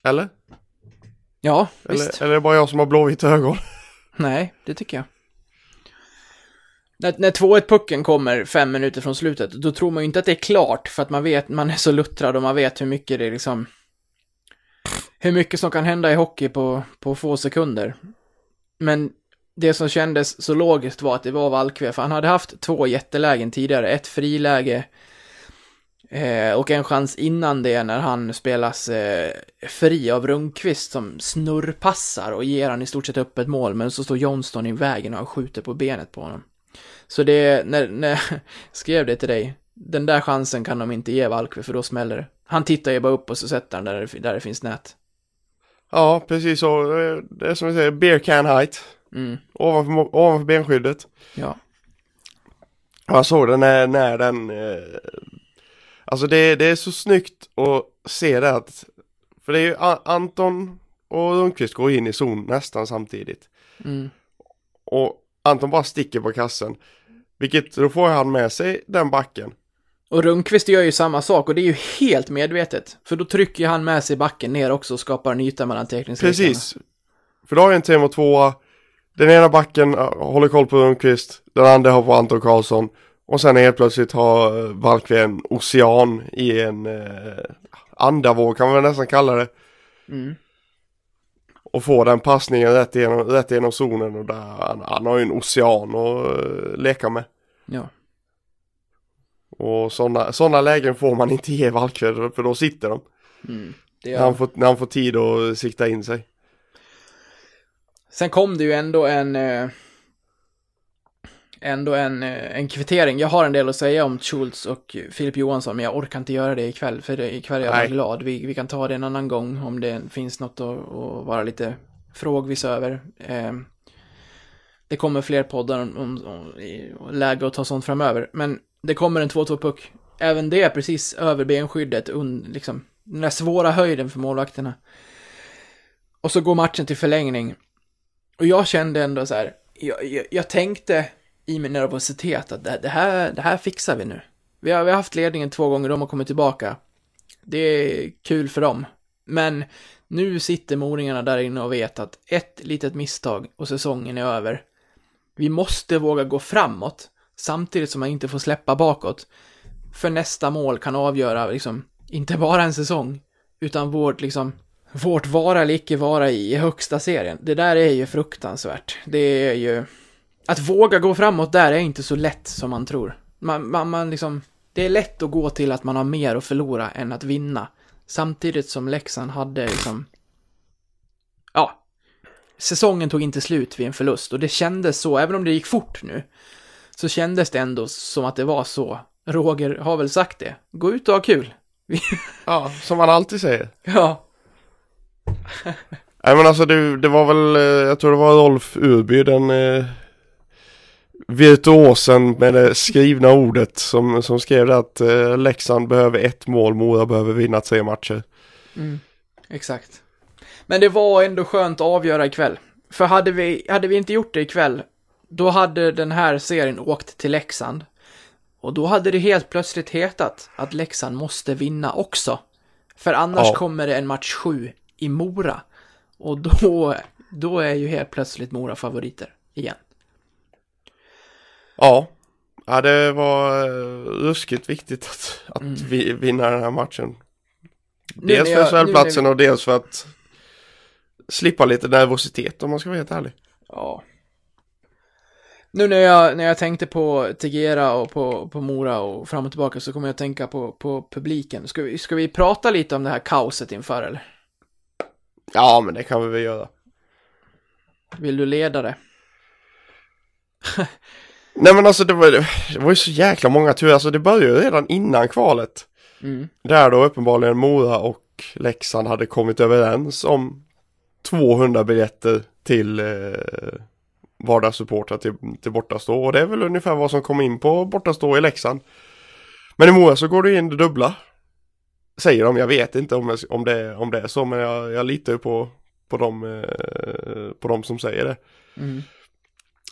Eller? Ja, visst. Eller, eller är det bara jag som har blåvita ögon? Nej, det tycker jag. När, när 2-1-pucken kommer fem minuter från slutet, då tror man ju inte att det är klart, för att man vet, man är så luttrad och man vet hur mycket det är liksom... Hur mycket som kan hända i hockey på, på få sekunder. Men det som kändes så logiskt var att det var Valkve, för han hade haft två jättelägen tidigare, ett friläge eh, och en chans innan det när han spelas eh, fri av Rundqvist som snurrpassar och ger han i stort sett upp ett mål, men så står Johnston i vägen och han skjuter på benet på honom. Så det, när, när jag skrev det till dig, den där chansen kan de inte ge Valkve för då smäller det. Han tittar ju bara upp och så sätter han där det, där det finns nät. Ja, precis så. Eh, Det är som vi säger, beer can height. Mm, Ovanför, ovanför benskyddet. ja. Jag såg det när, när den... Eh, alltså det, det är så snyggt att se det att... För det är ju Anton och Rundqvist går in i zon nästan samtidigt. Mm, Och Anton bara sticker på kassen. Vilket, då får han med sig den backen. Och Rundqvist gör ju samma sak och det är ju helt medvetet. För då trycker han med sig backen ner också och skapar en yta mellan teckningsriskerna. Precis. För då har jag en tre mot tvåa. Den ena backen äh, håller koll på Rundqvist. Den andra har på Anton Karlsson. Och sen helt plötsligt har äh, Valkve en ocean i en eh, andavåg kan man nästan kalla det. Mm. Och får den passningen rätt igenom, rätt igenom zonen och där han, han har ju en ocean att eh, leka med. Ja. Och sådana såna lägen får man inte ge Valkve för då sitter de. Mm. När han, får, när han får tid att sikta in sig. Sen kom det ju ändå en... Eh, ändå en, eh, en kvittering. Jag har en del att säga om Schultz och Filip Johansson, men jag orkar inte göra det ikväll, för det, ikväll är jag Nej. glad. Vi, vi kan ta det en annan gång om det finns något att, att vara lite frågvis över. Eh, det kommer fler poddar om, om, om läge att ta sånt framöver, men det kommer en 2-2-puck. Även det är precis över benskyddet, un, liksom, den där svåra höjden för målvakterna. Och så går matchen till förlängning. Och jag kände ändå så här, jag, jag, jag tänkte i min nervositet att det, det, här, det här fixar vi nu. Vi har, vi har haft ledningen två gånger, de har kommit tillbaka. Det är kul för dem. Men nu sitter moringarna där inne och vet att ett litet misstag och säsongen är över. Vi måste våga gå framåt, samtidigt som man inte får släppa bakåt. För nästa mål kan avgöra, liksom, inte bara en säsong, utan vårt, liksom, vårt vara eller icke vara i, högsta serien. Det där är ju fruktansvärt. Det är ju... Att våga gå framåt där är inte så lätt som man tror. Man, man, man liksom... Det är lätt att gå till att man har mer att förlora än att vinna. Samtidigt som Leksand hade liksom... Ja. Säsongen tog inte slut vid en förlust och det kändes så, även om det gick fort nu, så kändes det ändå som att det var så. Roger har väl sagt det. Gå ut och ha kul. Ja, som man alltid säger. Ja. Nej men alltså det, det var väl, eh, jag tror det var Rolf Urby, den eh, virtuosen med det skrivna ordet som, som skrev det att eh, Leksand behöver ett mål, Mora behöver vinna tre matcher. Mm, exakt. Men det var ändå skönt att avgöra ikväll. För hade vi, hade vi inte gjort det ikväll, då hade den här serien åkt till Leksand. Och då hade det helt plötsligt hetat att Leksand måste vinna också. För annars Ja. kommer det en match sju i Mora. Och då, då är ju helt plötsligt Mora favoriter igen. Ja, ja det var eh, ruskigt viktigt att, att vi vinna den här matchen. Dels för SHL-platsen vi- och dels för att slippa lite nervositet om man ska vara helt ärlig. Ja. Nu när jag, när jag tänkte på Tegera och på, på Mora och fram och tillbaka så kommer jag att tänka på, på publiken. Ska vi, ska vi prata lite om det här kaoset inför eller? Ja, men det kan vi väl göra. Vill du leda det? Nej men alltså det var, det var ju så jäkla många turer, alltså det började ju redan innan kvalet. Mm. Där då uppenbarligen Mora och Leksand hade kommit överens om 200 biljetter till eh, vardagssupportrar till, till bortastå. Och det är väl ungefär vad som kom in på bortastå i Leksand. Men i Mora så går det in det dubbla. Säger de, jag vet inte om, jag, om, det, om det är så men jag, jag litar på, på, dem, eh, på dem som säger det. Mm.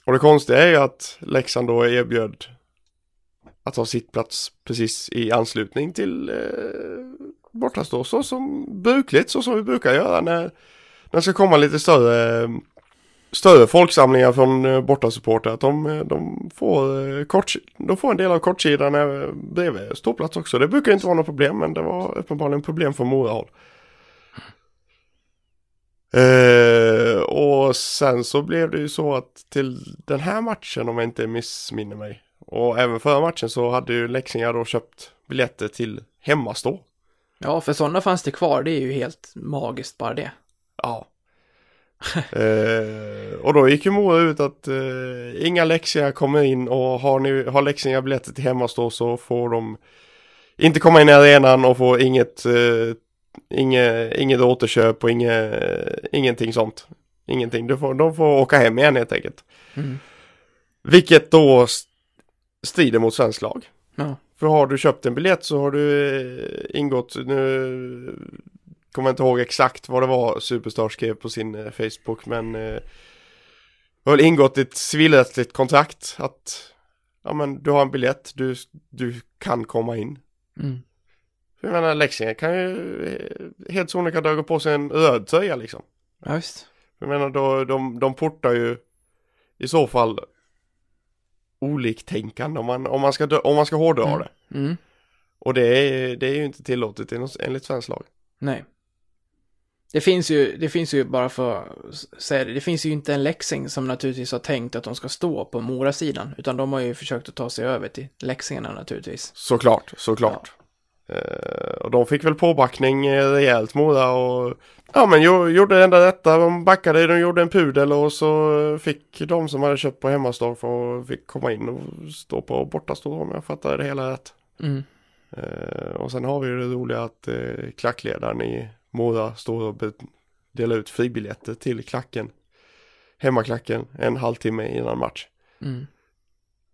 Och det konstiga är ju att Leksand då erbjöd att ha sitt plats precis i anslutning till eh, bortastå så som brukligt, så som vi brukar göra när, när det ska komma lite större större folksamlingar från eh, bortasupportrar de, eh, de, får, eh, kort, de får en del av kortsidan bredvid ståplats också. Det brukar inte vara något problem men det var uppenbarligen problem från Mora håll. Eh, och sen så blev det ju så att till den här matchen om jag inte missminner mig och även förra matchen så hade ju Leksingar då köpt biljetter till hemmastå. Ja, för sådana fanns det kvar. Det är ju helt magiskt bara det. Ja. eh, och då gick ju Mora ut att eh, inga Leksingar kommer in och har, ni, har Leksingar biljetter till hemmastå så får de inte komma in i arenan och får inget, eh, inget, inget återköp och inget, ingenting sånt. Ingenting, de får, de får åka hem igen helt enkelt. Mm. Vilket då st- strider mot svensk lag. Ja. För har du köpt en biljett så har du eh, ingått, nu kommer inte ihåg exakt vad det var Superstar skrev på sin eh, Facebook men eh, har väl ingått ett civilrättsligt kontrakt att ja men du har en biljett, du, du kan komma in. Mm. För jag menar Leksingen kan ju eh, helt sonika dra på sig en röd tröja liksom. Ja, visst. Jag menar då, de, de portar ju i så fall oliktänkande om man, om man ska, om man ska hårdra Mm. det. Mm. Och det är, det är ju inte tillåtet enligt svensk lag. Nej. Det finns ju, det finns ju bara för att säga det, det finns ju inte en Leksing som naturligtvis har tänkt att de ska stå på Mora-sidan, utan de har ju försökt att ta sig över till Leksingarna naturligtvis. Såklart, såklart. Eh, och de fick väl påbackning eh, rejält Mora och ja men jo, gjorde det enda rätta. De backade, de gjorde en pudel och så fick de som hade köpt på hemmastå för fick komma in och stå på bortastå om jag fattar det hela rätt. Mm. Eh, och sen har vi ju det roliga att klackledaren i Mora står och delar ut fribiljetter till klacken. Hemmaklacken en halvtimme innan match. Mm.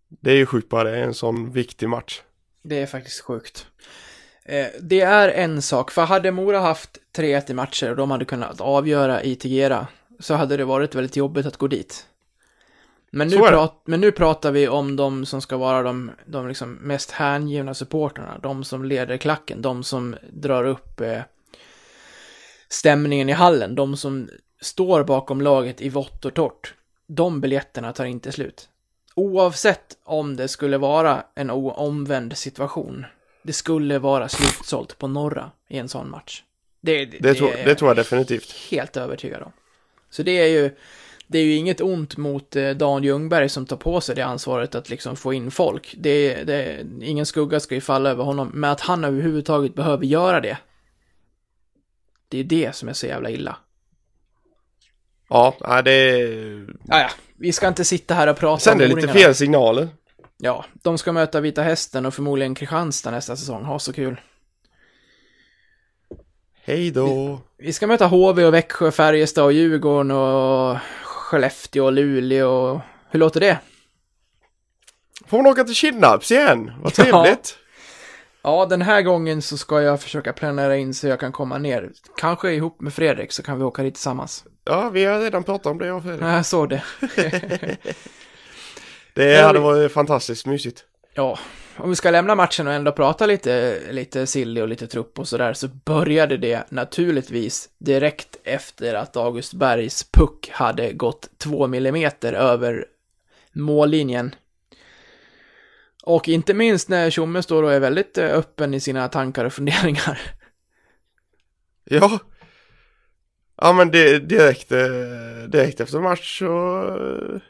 Det är ju sjukt bara det är en sån viktig match. Det är faktiskt sjukt. Eh, det är en sak, för hade Mora haft 3-1 i matcher och de hade kunnat avgöra i Tegera så hade det varit väldigt jobbigt att gå dit. Men nu, prat, men nu pratar vi om de som ska vara de, de liksom mest hängivna supporterna. De som leder klacken, de som drar upp eh, stämningen i hallen, de som står bakom laget i vått och torrt. De biljetterna tar inte slut. Oavsett om det skulle vara en omvänd situation. Det skulle vara slutsålt på norra i en sån match. Det, det, Det, tror, det tror jag definitivt. helt övertygad om. Så det är ju, det är ju inget ont mot eh, Dan Ljungberg som tar på sig det ansvaret att liksom få in folk. Det, det, ingen skugga ska ju falla över honom, men att han överhuvudtaget behöver göra det. Det är det som är så jävla illa. Ja, det är... Ah, ja, vi ska inte sitta här och prata Sen är det lite O-ringarna. fel signaler. Ja, de ska möta Vita Hästen och förmodligen Kristianstad nästa säsong. Ha så kul. Hej då. Vi ska möta HV och Växjö, Färjestad och Djurgården och Skellefteå och Luleå. Hur låter det? Får man åka till Kidnaps igen? Vad trevligt. Ja, den här gången så ska jag försöka planera in så jag kan komma ner. Kanske ihop med Fredrik så kan vi åka dit tillsammans. Ja, vi har redan pratat om det, jag och Fredrik. Ja, jag såg det. Det hade varit fantastiskt mysigt. Ja, om vi ska lämna matchen och ändå prata lite, lite silly och lite trupp och sådär så började det naturligtvis direkt efter att August Bergs puck hade gått två millimeter över mållinjen. Och inte minst när Tjomme står och är väldigt eh, öppen i sina tankar och funderingar. Ja. Ja, men det, direkt, eh, direkt efter match så eh,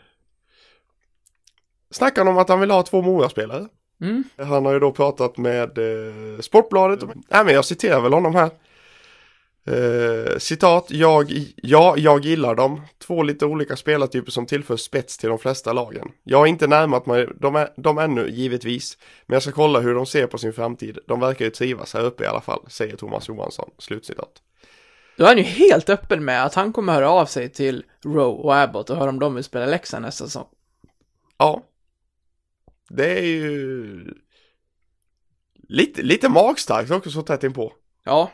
snackade han om att han vill ha två Mora-spelare. Mm. Han har ju då pratat med Sportbladet. Nej, men jag citerar väl honom här. Eh, citat, jag, ja, jag gillar dem. Två lite olika spelartyper som tillför spets till de flesta lagen. Jag har inte närmat mig dem, ä- dem ännu, givetvis. Men jag ska kolla hur de ser på sin framtid. De verkar ju trivas här uppe i alla fall, säger Thomas Johansson. Slutcitat. Då är han ju helt öppen med att han kommer höra av sig till Rowe och Abbott och höra om de vill spela Leksand nästa säsong. Ja. Det är ju lite, lite magstarkt också så tätt inpå. Ja,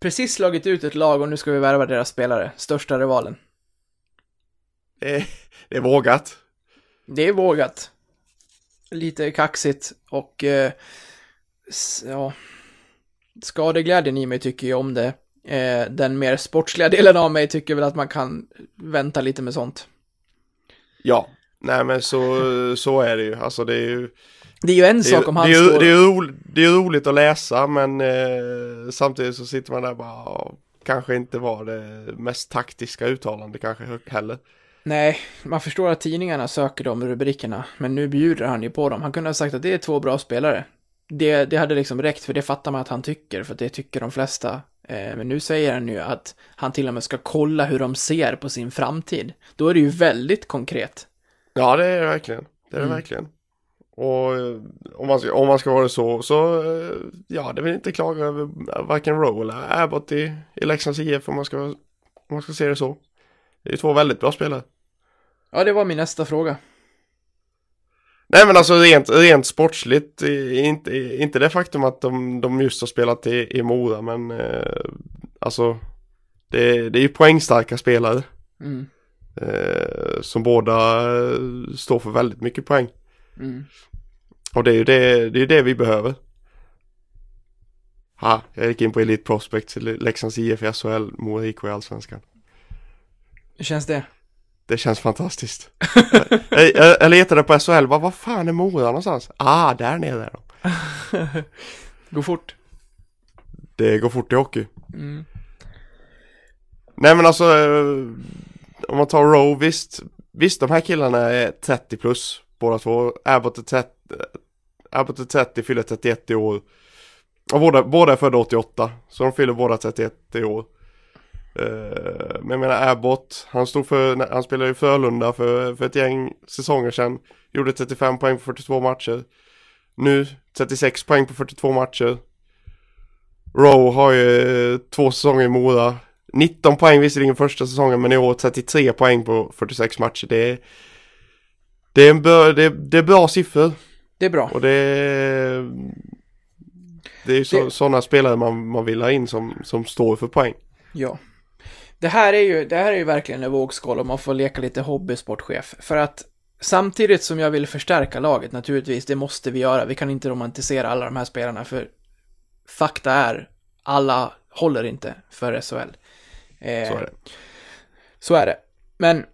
precis slagit ut ett lag och nu ska vi värva deras spelare, största rivalen. Det är, det är vågat. Det är vågat. Lite kaxigt och eh, ja, skadeglädjen i mig tycker ju om det. Eh, den mer sportsliga delen av mig tycker väl att man kan vänta lite med sånt. Ja. Nej men så, så är det ju. Alltså det är ju Det är ju en det sak om han det står... det, är ro, det är roligt att läsa men eh, samtidigt så sitter man där och bara ja, kanske inte var det mest taktiska uttalande kanske heller. Nej, man förstår att tidningarna söker de rubrikerna, men nu bjuder han ju på dem. Han kunde ha sagt att det är två bra spelare. Det, det hade liksom räckt, för det fattar man att han tycker, för det tycker de flesta. Eh, men nu säger han ju att han till och med ska kolla hur de ser på sin framtid. Då är det ju väldigt konkret. Ja det är det verkligen. Det är det Mm. verkligen. Och eh, om man, ska, om man ska vara så, så eh, ja, det vill inte klaga över varken Rowe eller Abbott i, i Leksands IF om man, ska, om man ska se det så. Det är två väldigt bra spelare. Ja, det var min nästa fråga. Nej men alltså rent, rent sportsligt, eh, inte, inte det faktum att de, de just har spelat i, i Mora men eh, alltså det, det är ju poängstarka spelare Mm. eh, som båda eh, står för väldigt mycket poäng. Mm. Och det är ju det, det, är det vi behöver. Ha, jag gick in på Elite Prospect, Leksands IF i SHL, Mora IK i Allsvenskan. Hur känns det? Det känns fantastiskt. jag, jag, jag letade på SHL, bara, vad fan är Mora någonstans? Ah, där nere är de. Gå fort. Det går fort i hockey. Mm. Nej men alltså, eh, om man tar Rowe, visst, visst de här killarna är 30 plus, båda två. Abbott är 30, Abbott är 30, fyller 31 i år. Och båda, båda är födda 88, så de fyller båda 31 i år. Eh, men jag menar Abbott, han stod för, han spelade i Frölunda för, för ett gäng säsonger sedan. Gjorde 35 poäng på 42 matcher. Nu 36 poäng på 42 matcher. Rowe har ju eh, två säsonger i Mora. 19 poäng visserligen första säsongen men i år 33 poäng på 46 matcher. Det är, det är, en bra, det det är bra siffror. Det är bra. Och det är, det är så, Det- sådana spelare man, man vill ha in som, som står för poäng. Ja. Det här är ju, det här är ju verkligen en vågskål om man får leka lite hobbysportchef. För att Samtidigt som jag vill förstärka laget naturligtvis, det måste vi göra. Vi kan inte romantisera alla de här spelarna för fakta är, alla håller inte för SHL. Eh, Så är det. Så är det. Men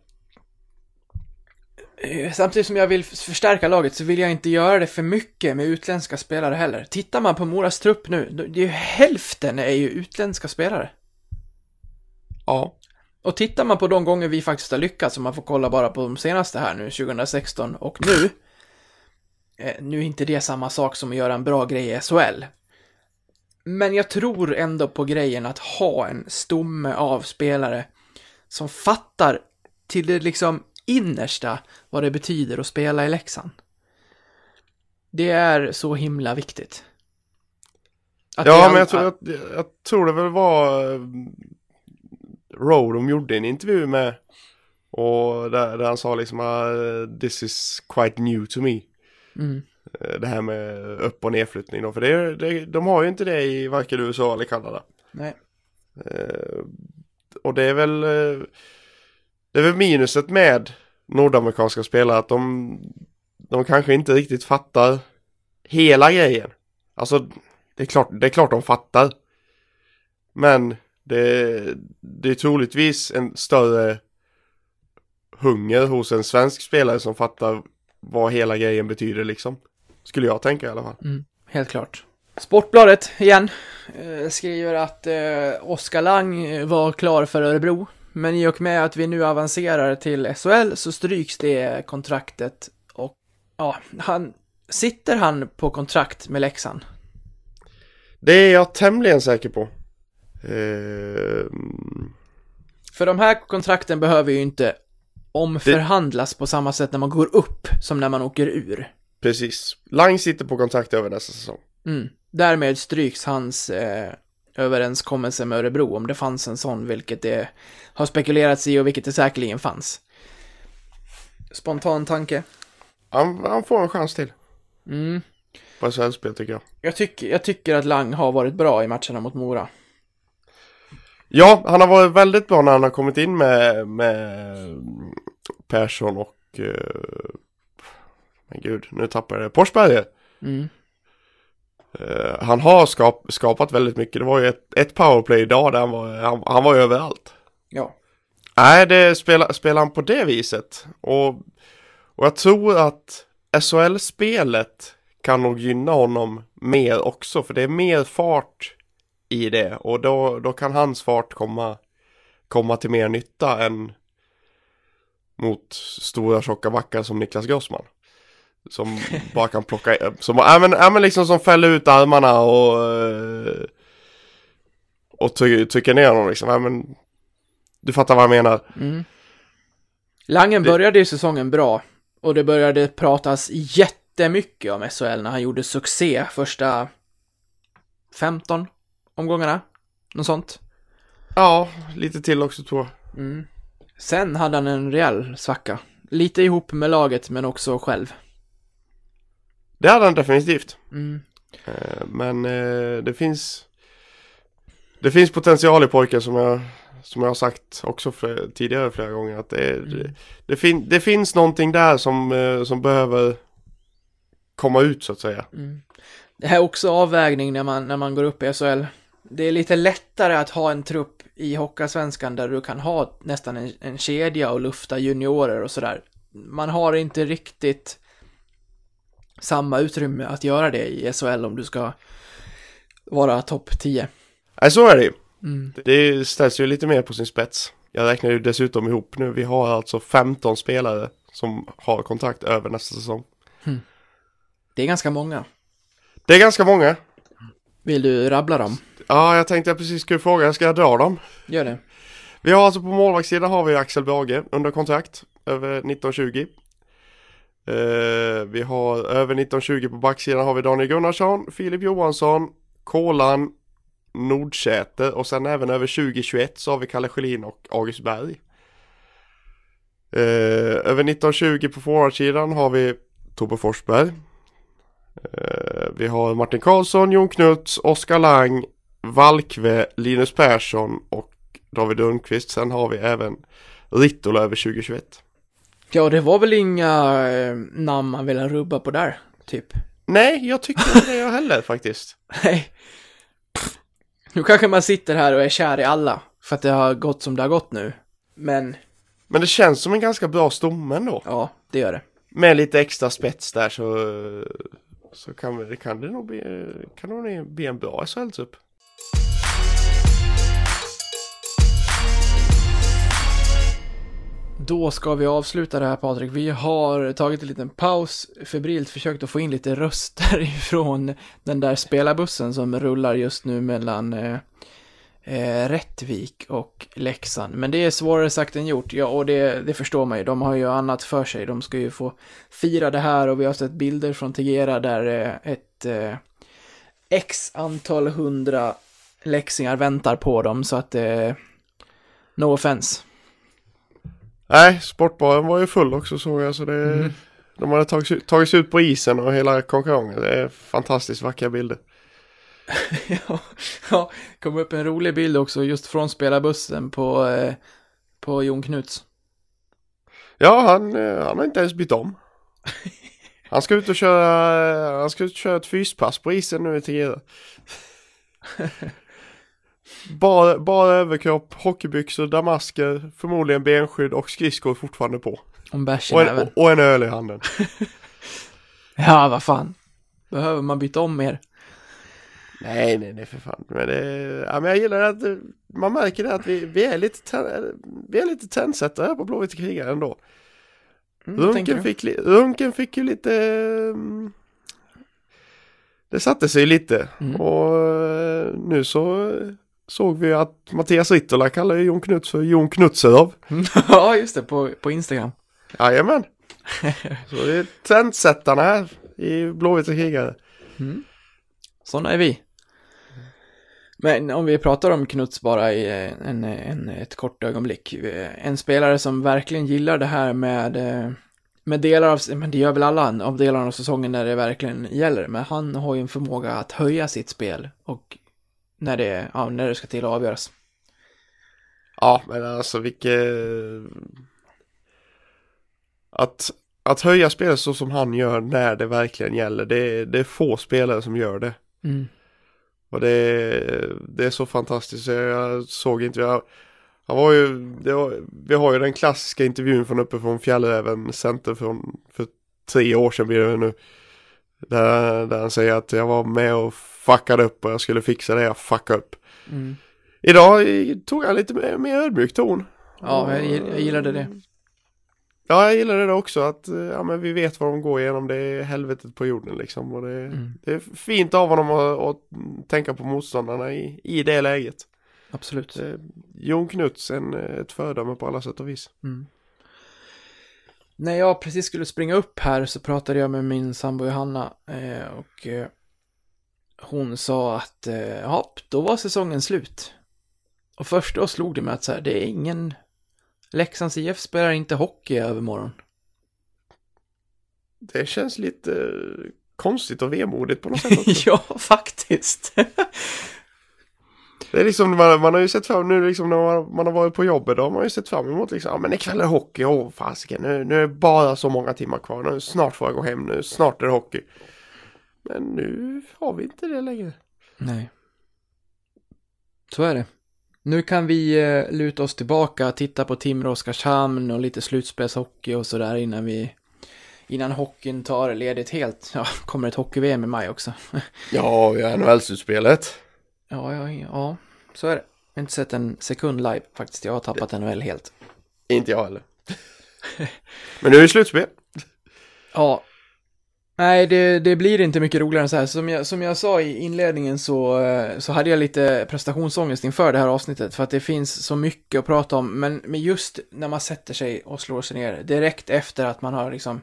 samtidigt som jag vill förstärka laget så vill jag inte göra det för mycket med utländska spelare heller. Tittar man på Moras trupp nu, det är ju hälften är ju utländska spelare. Ja. Och tittar man på de gånger vi faktiskt har lyckats, om man får kolla bara på de senaste här nu, 2016 och nu. Eh, nu är inte det samma sak som att göra en bra grej i SHL. Men jag tror ändå på grejen att ha en stomme av spelare som fattar till det liksom innersta vad det betyder att spela i Leksand. Det är så himla viktigt. Att Ja, all- men jag tror, jag, jag tror det väl var eh, Rowe de gjorde en intervju med och där, där han sa liksom uh, this is quite new to me. Mm. Eh, Det här med upp och nedflyttning då, för det, det, de har ju inte det i varken USA eller Kanada. Nej. Eh, och det är väl eh, det är väl minuset med nordamerikanska spelare att de de kanske inte riktigt fattar hela grejen. Alltså det är klart, det är klart de fattar. Men det, det är troligtvis en större hunger hos en svensk spelare som fattar vad hela grejen betyder liksom. Skulle jag tänka i alla fall. Mm, helt klart. Sportbladet, igen, eh, skriver att eh, Oskar Lang var klar för Örebro. Men i och med att vi nu avancerar till SHL så stryks det kontraktet och ja, han, sitter han på kontrakt med Leksand? Det är jag tämligen säker på. Eh, För de här kontrakten behöver ju inte omförhandlas på samma sätt när man går upp som när man åker ur. precis. Lang sitter på kontrakt över nästa säsong. Mm. Därmed stryks hans eh, överenskommelse med Örebro, om det fanns en sån, vilket det har spekulerats i och vilket det säkerligen fanns. Spontan tanke. Han, han får en chans till. Mm. På SHL-spel tycker jag. Jag, tycker, jag tycker att Lang har varit bra i matcherna mot Mora. Ja, han har varit väldigt bra när han har kommit in med, med Persson och... Eh, men gud, nu tappar jag det. Forsberger. Mm. Eh, han har skap, skapat väldigt mycket. Det var ju ett, ett powerplay idag där han var, han, han var överallt. Ja. Nej, det spelar, spelar han på det viset. Och, och jag tror att SHL-spelet kan nog gynna honom mer också. För det är mer fart i det. Och då, då kan hans fart komma, komma till mer nytta än mot stora tjocka backar som Niklas Grossman. Som bara kan plocka, som, ja men, ja, men liksom som fäller ut armarna och eh, och ty, trycker ner honom liksom. Ja, men, du fattar vad jag menar. Mm. Langen Det- började ju säsongen bra och det började pratas jättemycket om SHL när han gjorde succé första 15 omgångarna. Något sånt. Ja, lite till också tror jag. Mm. Sen hade han en rejäl svacka. Lite ihop med laget men också själv. Det hade han definitivt. Mm. Eh, Men eh, det finns Det finns potential i pojken som jag Som jag har sagt också för, tidigare flera gånger att det, är, det, det, fin, det finns någonting där som, eh, som behöver Komma ut så att säga. Mm. Det här är också avvägning när man, när man går upp i SHL. Det är lite lättare att ha en trupp i Hockeyallsvenskan där du kan ha nästan en, en kedja och lufta juniorer och sådär. Man har inte riktigt samma utrymme att göra det i SHL om du ska vara topp 10. Nej så är det ju. Mm. Det ställs ju lite mer på sin spets. Jag räknar ju dessutom ihop nu. Vi har alltså 15 spelare som har kontrakt över nästa säsong. Det är ganska många. Det är ganska många. Vill du rabbla dem? Ja, jag tänkte jag precis skulle fråga, ska jag dra dem? Gör det. Vi har alltså på målvaktssidan har vi Axel Brage under kontrakt över 1920. Eh, vi har över 1920 på backsidan har vi Daniel Gunnarsson, Filip Johansson, Kolan, Nordsäter och sen även över 2021 så har vi Kalle Schelin och August Berg. Eh, över 1920 på forwardsidan har vi Tobbe Forsberg. Eh, vi har Martin Karlsson, Jon Knuts, Oskar Lang, Valkve, Linus Persson och David Lundqvist. Sen har vi även Rittola över 2021. Ja, det var väl inga eh, namn man ville rubba på där, typ. Nej, jag tycker inte det jag heller faktiskt. Nej. Nu kanske man sitter här och är kär i alla, för att det har gått som det har gått nu. Men, Men det känns som en ganska bra stomme ändå. ja, det gör det. Med lite extra spets där så, så kan, vi- kan det nog bli, kan det nog bli en bra SHL-trupp. Då ska vi avsluta det här Patrik. Vi har tagit en liten paus, febrilt försökt att få in lite röster ifrån den där spelarbussen som rullar just nu mellan eh, eh, Rättvik och Leksand. Men det är svårare sagt än gjort, ja, och det, det förstår man ju. De har ju annat för sig. De ska ju få fira det här och vi har sett bilder från Tegera där eh, ett eh, x antal hundra läxingar väntar på dem, så att eh, no offense. Nej, sportbaren var ju full också såg jag så det, de hade tagits, tagits ut på isen och hela konkurrensen. Det är fantastiskt vackra bilder. ja, ja, kom upp en rolig bild också just från spelarbussen på, eh, på Jon Knuts. Ja, han, eh, han har inte ens bytt om. Han ska ut och köra, han ska ut och köra ett fyspass på isen nu i Tegera. Bara, bara överkropp, hockeybyxor, damasker, förmodligen benskydd och skridskor fortfarande på. Om Och en, och en öl i handen. Ja, vad fan. Behöver man byta om mer? Nej, nej, nej för fan. Men, det, ja, men jag gillar att eh, man märker det att vi, vi är lite, ten- vi är lite trendsättare här på Blåvitt krigare ändå. Mm, Runken fick, Runken fick ju lite... mm, Det satte sig lite. Mm. Och eh, nu så såg vi att Mattias Rittola kallar Jon Knuts för Jon Knutsöv. ja, just det, på, på Instagram. Jajamän. så det är trendsättarna här i Blåvitt krigare. Sådana är vi. Men om vi pratar om Knuts bara i en, en, ett kort ögonblick. En spelare som verkligen gillar det här med, med delar av, men det gör väl alla av delarna av säsongen när det verkligen gäller. Men han har ju en förmåga att höja sitt spel och när det, ja, när det ska till att avgöras. Ja, men alltså vilket... Att, att höja spelet så som han gör när det verkligen gäller, det, det är få spelare som gör det. Mm. Och det, det är så fantastiskt, jag såg inte, jag, han var ju, var, vi har ju den klassiska intervjun från uppe från Fjällräven Center från, för tre år sedan blir det nu. Där, där han säger att jag var med och fuckade upp och jag skulle fixa det jag fuckade upp. Mm. Idag tog han lite mer, mer ödmjuk ton. Ja, jag, jag gillade det. Ja, jag gillar det också att eh, ja, men vi vet vad de går igenom. Det är helvetet på jorden liksom. Och det, Mm. det är fint av honom att, att tänka på motståndarna i, i det läget. Absolut. Eh, Jon Knuts, en, eh, ett föredöme på alla sätt och vis. Mm. När jag precis skulle springa upp här så pratade jag med min sambo Johanna eh, och eh, hon sa att eh, ja, då var säsongen slut. Och först då slog det mig att så här, det är ingen Leksands IF spelar inte hockey övermorgon. Det känns lite eh, konstigt och vemodigt på något sätt ja, faktiskt. Det är liksom, man, man har ju sett fram nu liksom när man, man har varit på jobbet, då har man ju sett fram emot liksom, ja men ikväll är hockey, åh fasiken, nu, nu är det bara så många timmar kvar, nu snart får jag gå hem, nu snart är det hockey. Men nu har vi inte det längre. Nej. Så är det. Nu kan vi eh, luta oss tillbaka, titta på Timrå Oskarshamn och lite slutspelshockey och sådär innan vi innan hockeyn tar ledigt helt. Ja, kommer ett hockey-VM i maj också. Ja, vi har NHL-slutspelet. Ja, ja, ja, så är det. Jag har inte sett en sekund live faktiskt. Jag har tappat NHL helt. Inte jag heller. Men nu är det slutspel. Ja. Nej, det, det blir inte mycket roligare än så här. Som jag, som jag sa i inledningen så, eh, så hade jag lite prestationsångest inför det här avsnittet. För att det finns så mycket att prata om. Men, men just när man sätter sig och slår sig ner direkt efter att man har liksom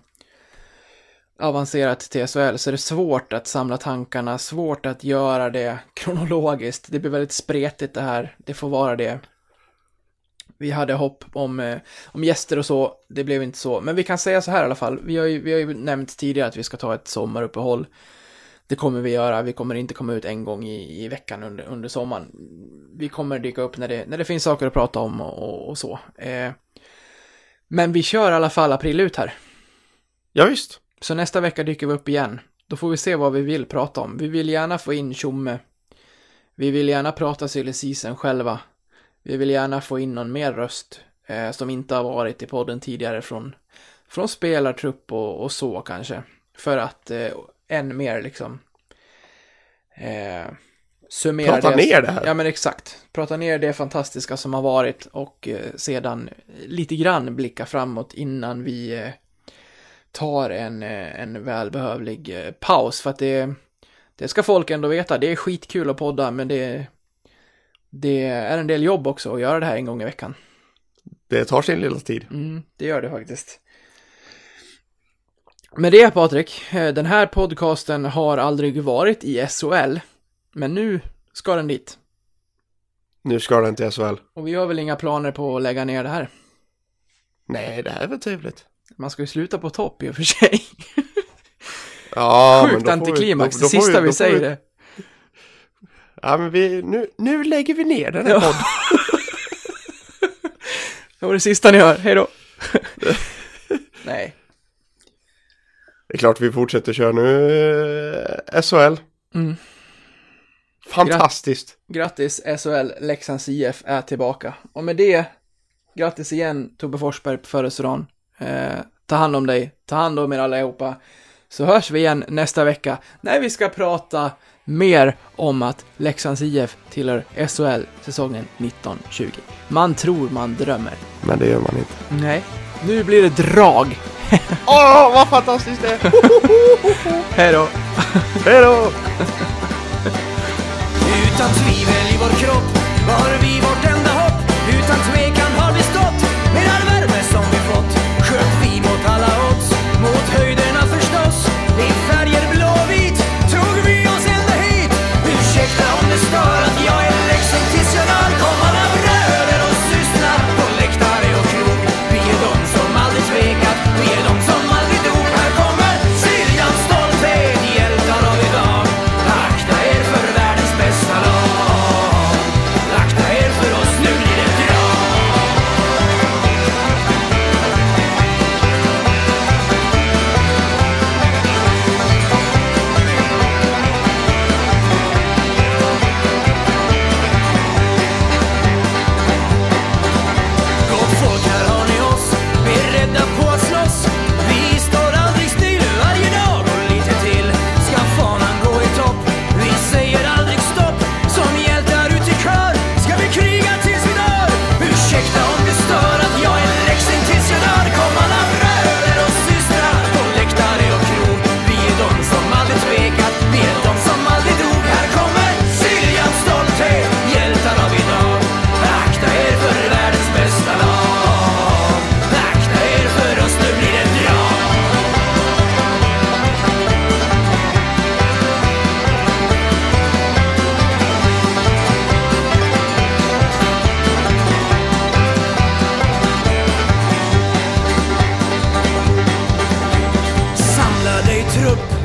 avancerat till SHL så är det svårt att samla tankarna, svårt att göra det kronologiskt. Det blir väldigt spretigt det här. Det får vara det. Vi hade hopp om, eh, om gäster och så, det blev inte så. Men vi kan säga så här i alla fall, vi har ju, vi har ju nämnt tidigare att vi ska ta ett sommaruppehåll. Det kommer vi göra, vi kommer inte komma ut en gång i, i veckan under, under sommaren. Vi kommer dyka upp när det, när det finns saker att prata om och, och, och så. Eh, Men vi kör i alla fall april ut här. Ja, visst. Så nästa vecka dyker vi upp igen. Då får vi se vad vi vill prata om. Vi vill gärna få in Tjomme. Vi vill gärna prata silly själva. Vi vill gärna få in någon mer röst eh, som inte har varit i podden tidigare från, från spelartrupp och, och så kanske. För att eh, än mer liksom eh, summera Prata ner det här. Ja men exakt. Prata ner det fantastiska som har varit och eh, sedan lite grann blicka framåt innan vi eh, tar en, eh, en välbehövlig eh, paus. För att det, det ska folk ändå veta. Det är skitkul att podda men det, det är en del jobb också att göra det här en gång i veckan. Det tar sin lilla tid. Mm, det gör det faktiskt. Med det Patrik, eh, den här podcasten har aldrig varit i SHL. Men nu ska den dit. Nu ska den till SHL. Och vi har väl inga planer på att lägga ner det här. Nej, det här är väl trevligt. Man ska ju sluta på topp i och för sig. Ja, men Sjukt då får vi- antiklimax, då- då det sista vi får säger det. Ja, men vi, nu, nu lägger vi ner den här Ja. podden. Det var det sista ni hör, hej då. Nej. Det är klart vi fortsätter köra nu eh, SHL. Mm. Fantastiskt. Grattis SHL, Leksands IF är tillbaka. Och med det, grattis igen Tobbe Forsberg på födelsedagen. Eh, ta hand om dig, ta hand om er allihopa. Så hörs vi igen nästa vecka när vi ska prata mer om att Leksands IF tillhör SHL säsongen 1920. Man tror man drömmer. Men det gör man inte. Nej, nu blir det drag. Åh, vad fantastiskt det är! Hej då! Hej då! Utan tvivel i vår kropp var vi vårt enda hopp Utan tvekan Trump